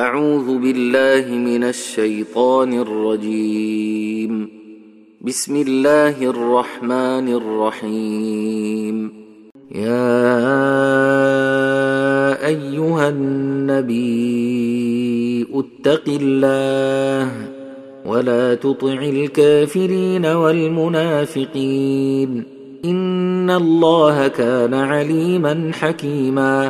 أعوذ بالله من الشيطان الرجيم. بسم الله الرحمن الرحيم. يا أيها النبي اتق الله ولا تطع الكافرين والمنافقين. إن الله كان عليما حكيما.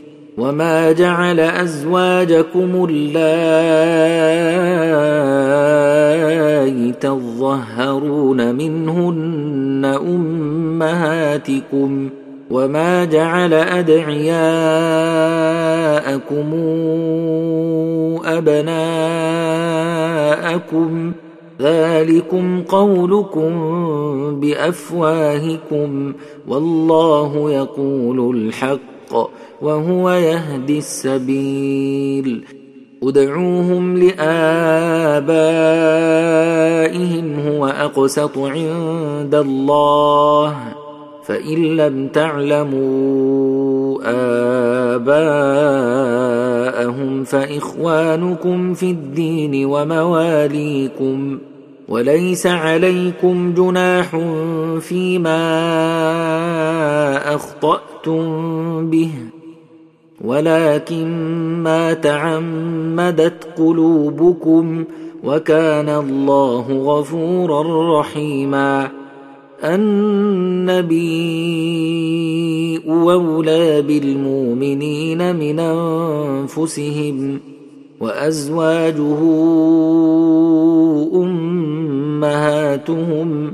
وما جعل ازواجكم اللائي تظهرون منهن امهاتكم وما جعل ادعياءكم ابناءكم ذلكم قولكم بافواهكم والله يقول الحق وهو يهدي السبيل. ادعوهم لآبائهم هو أقسط عند الله. فإن لم تعلموا آباءهم فإخوانكم في الدين ومواليكم. وليس عليكم جناح فيما اخطاتم به ولكن ما تعمدت قلوبكم وكان الله غفورا رحيما. النبي أولى بالمؤمنين من أنفسهم وأزواجه أمهاتهم.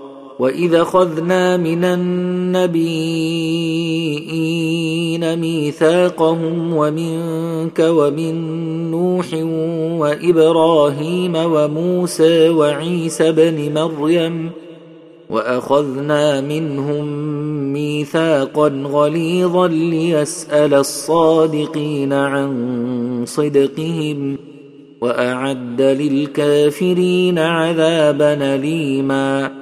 واذا خذنا من النبيين ميثاقهم ومنك ومن نوح وابراهيم وموسى وعيسى بن مريم واخذنا منهم ميثاقا غليظا ليسال الصادقين عن صدقهم واعد للكافرين عذابا اليما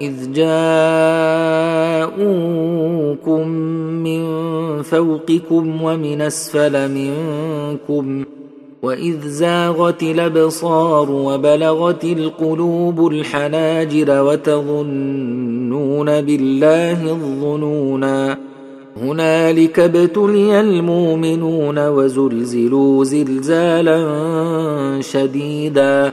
إذ جاءوكم من فوقكم ومن أسفل منكم وإذ زاغت الأبصار وبلغت القلوب الحناجر وتظنون بالله الظنونا هنالك ابتلي المؤمنون وزلزلوا زلزالا شديدا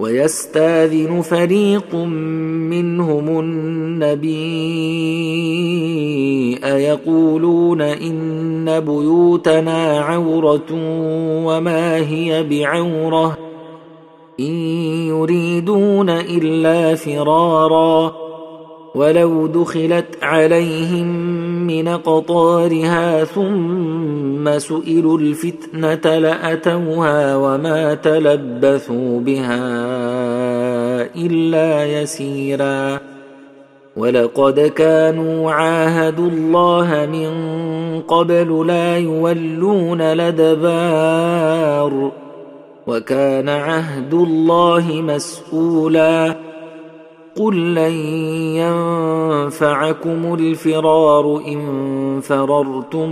ويستاذن فريق منهم النبي أيقولون إن بيوتنا عورة وما هي بعورة إن يريدون إلا فرارا ولو دخلت عليهم من قطارها ثم سئلوا الفتنة لأتوها وما تلبثوا بها إلا يسيرا. ولقد كانوا عاهدوا الله من قبل لا يولون لدبار وكان عهد الله مسؤولا. قل لن ينفعكم الفرار ان فررتم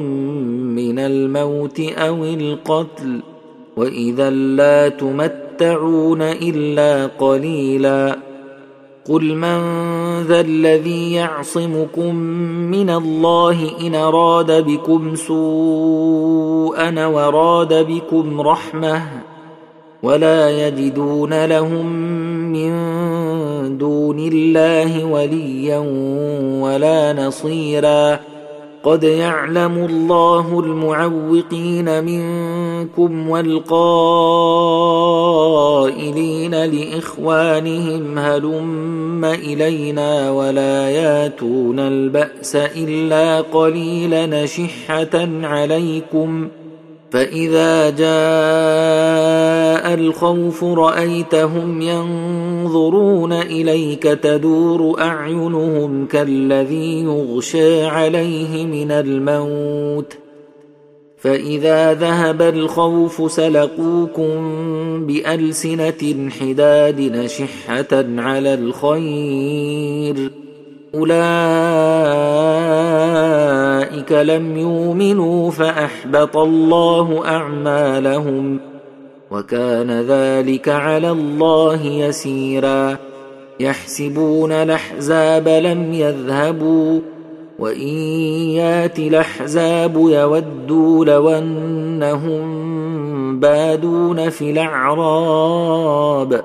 من الموت أو القتل واذا لا تمتعون الا قليلا قل من ذا الذي يعصمكم من الله ان اراد بكم سوءا وراد بكم رحمه ولا يجدون لهم من دون الله وليا ولا نصيرا. قد يعلم الله المعوقين منكم والقائلين لإخوانهم هلم إلينا ولا ياتون البأس إلا قليلا نشحه عليكم فإذا جاء الخوف رأيتهم ينظرون إليك تدور أعينهم كالذي يغشى عليه من الموت. فإذا ذهب الخوف سلقوكم بألسنة حداد نشحة على الخير. أولئك لم يؤمنوا فأحبط الله أعمالهم وكان ذلك على الله يسيرا يحسبون الأحزاب لم يذهبوا وإن يات الأحزاب يودوا لو أنهم بادون في الأعراب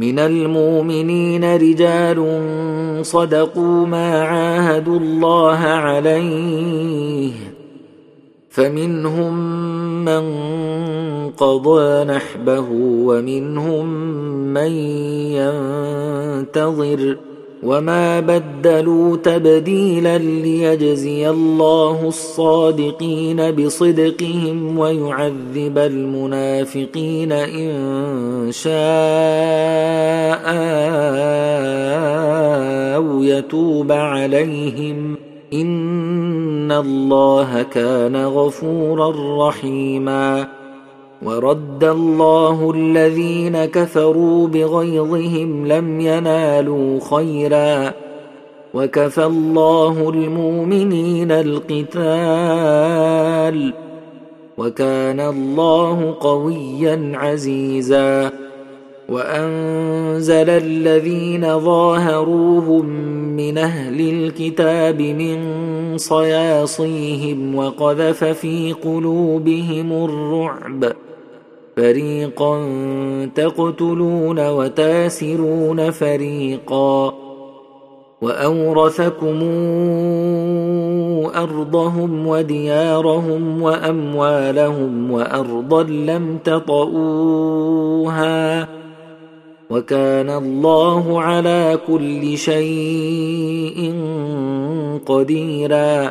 من المؤمنين رجال صدقوا ما عاهدوا الله عليه فمنهم من قضى نحبه ومنهم من ينتظر وما بدلوا تبديلا ليجزي الله الصادقين بصدقهم ويعذب المنافقين ان شاء أو يتوب عليهم ان الله كان غفورا رحيما ورد الله الذين كفروا بغيظهم لم ينالوا خيرا. وكفى الله المؤمنين القتال. وكان الله قويا عزيزا. وأنزل الذين ظاهروهم من أهل الكتاب من صياصيهم وقذف في قلوبهم الرعب. فريقا تقتلون وتاسرون فريقا وأورثكم أرضهم وديارهم وأموالهم وأرضا لم تطئوها وكان الله على كل شيء قديرا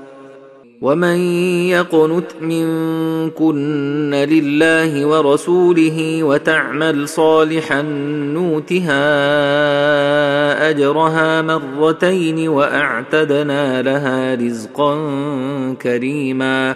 ومن يقنت منكن لله ورسوله وتعمل صالحا نوتها اجرها مرتين واعتدنا لها رزقا كريما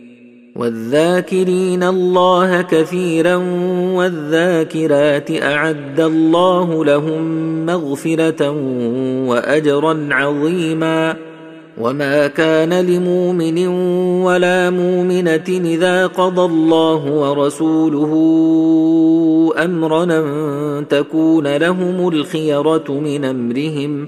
والذاكرين الله كثيرا والذاكرات أعد الله لهم مغفرة واجرا عظيما. وما كان لمؤمن ولا مؤمنة إذا قضى الله ورسوله امرا تكون لهم الخيرة من أمرهم.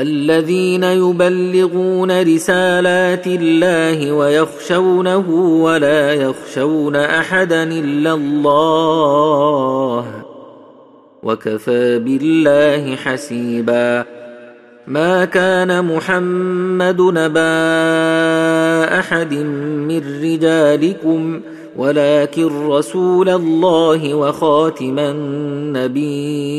الذين يبلغون رسالات الله ويخشونه ولا يخشون أحدا إلا الله وكفى بالله حسيبا ما كان محمد نبا أحد من رجالكم ولكن رسول الله وخاتم النبيين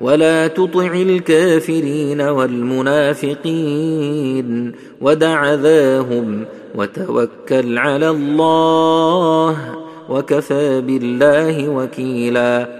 ولا تطع الكافرين والمنافقين ودع ذاهم وتوكل على الله وكفى بالله وكيلا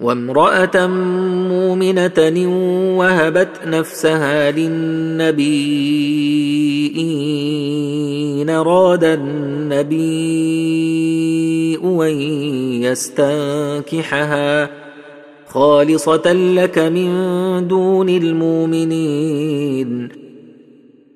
وامرأة مؤمنة وهبت نفسها للنبي ان اراد النبي أن يستنكحها. خالصة لك من دون المؤمنين.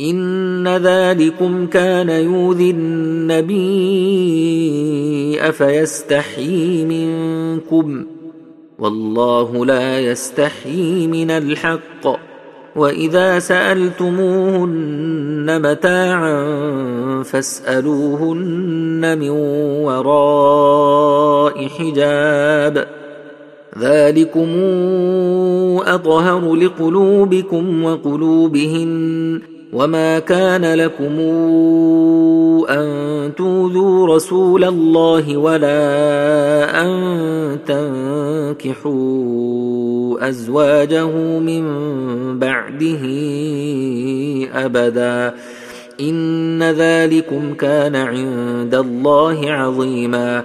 ان ذلكم كان يؤذي النبي افيستحيي منكم والله لا يستحيي من الحق واذا سالتموهن متاعا فاسالوهن من وراء حجاب ذلكم اطهر لقلوبكم وقلوبهن وما كان لكم ان توذوا رسول الله ولا ان تنكحوا ازواجه من بعده ابدا ان ذلكم كان عند الله عظيما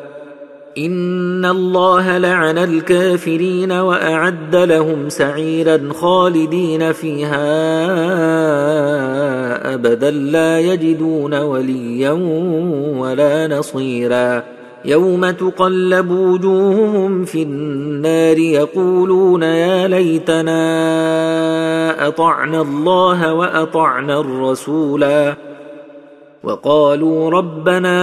ان الله لعن الكافرين واعد لهم سعيرا خالدين فيها ابدا لا يجدون وليا ولا نصيرا يوم تقلب وجوههم في النار يقولون يا ليتنا اطعنا الله واطعنا الرسولا وقالوا ربنا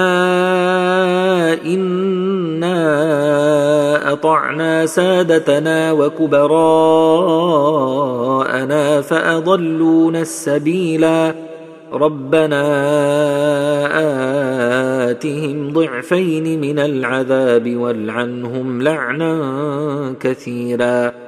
اطعنا سادتنا وكبراءنا فاضلونا السبيلا. ربنا آتهم ضعفين من العذاب والعنهم لعنا كثيرا.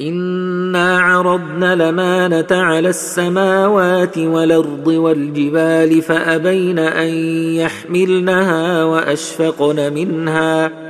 انا عرضنا لمانه على السماوات والارض والجبال فابين ان يحملنها واشفقن منها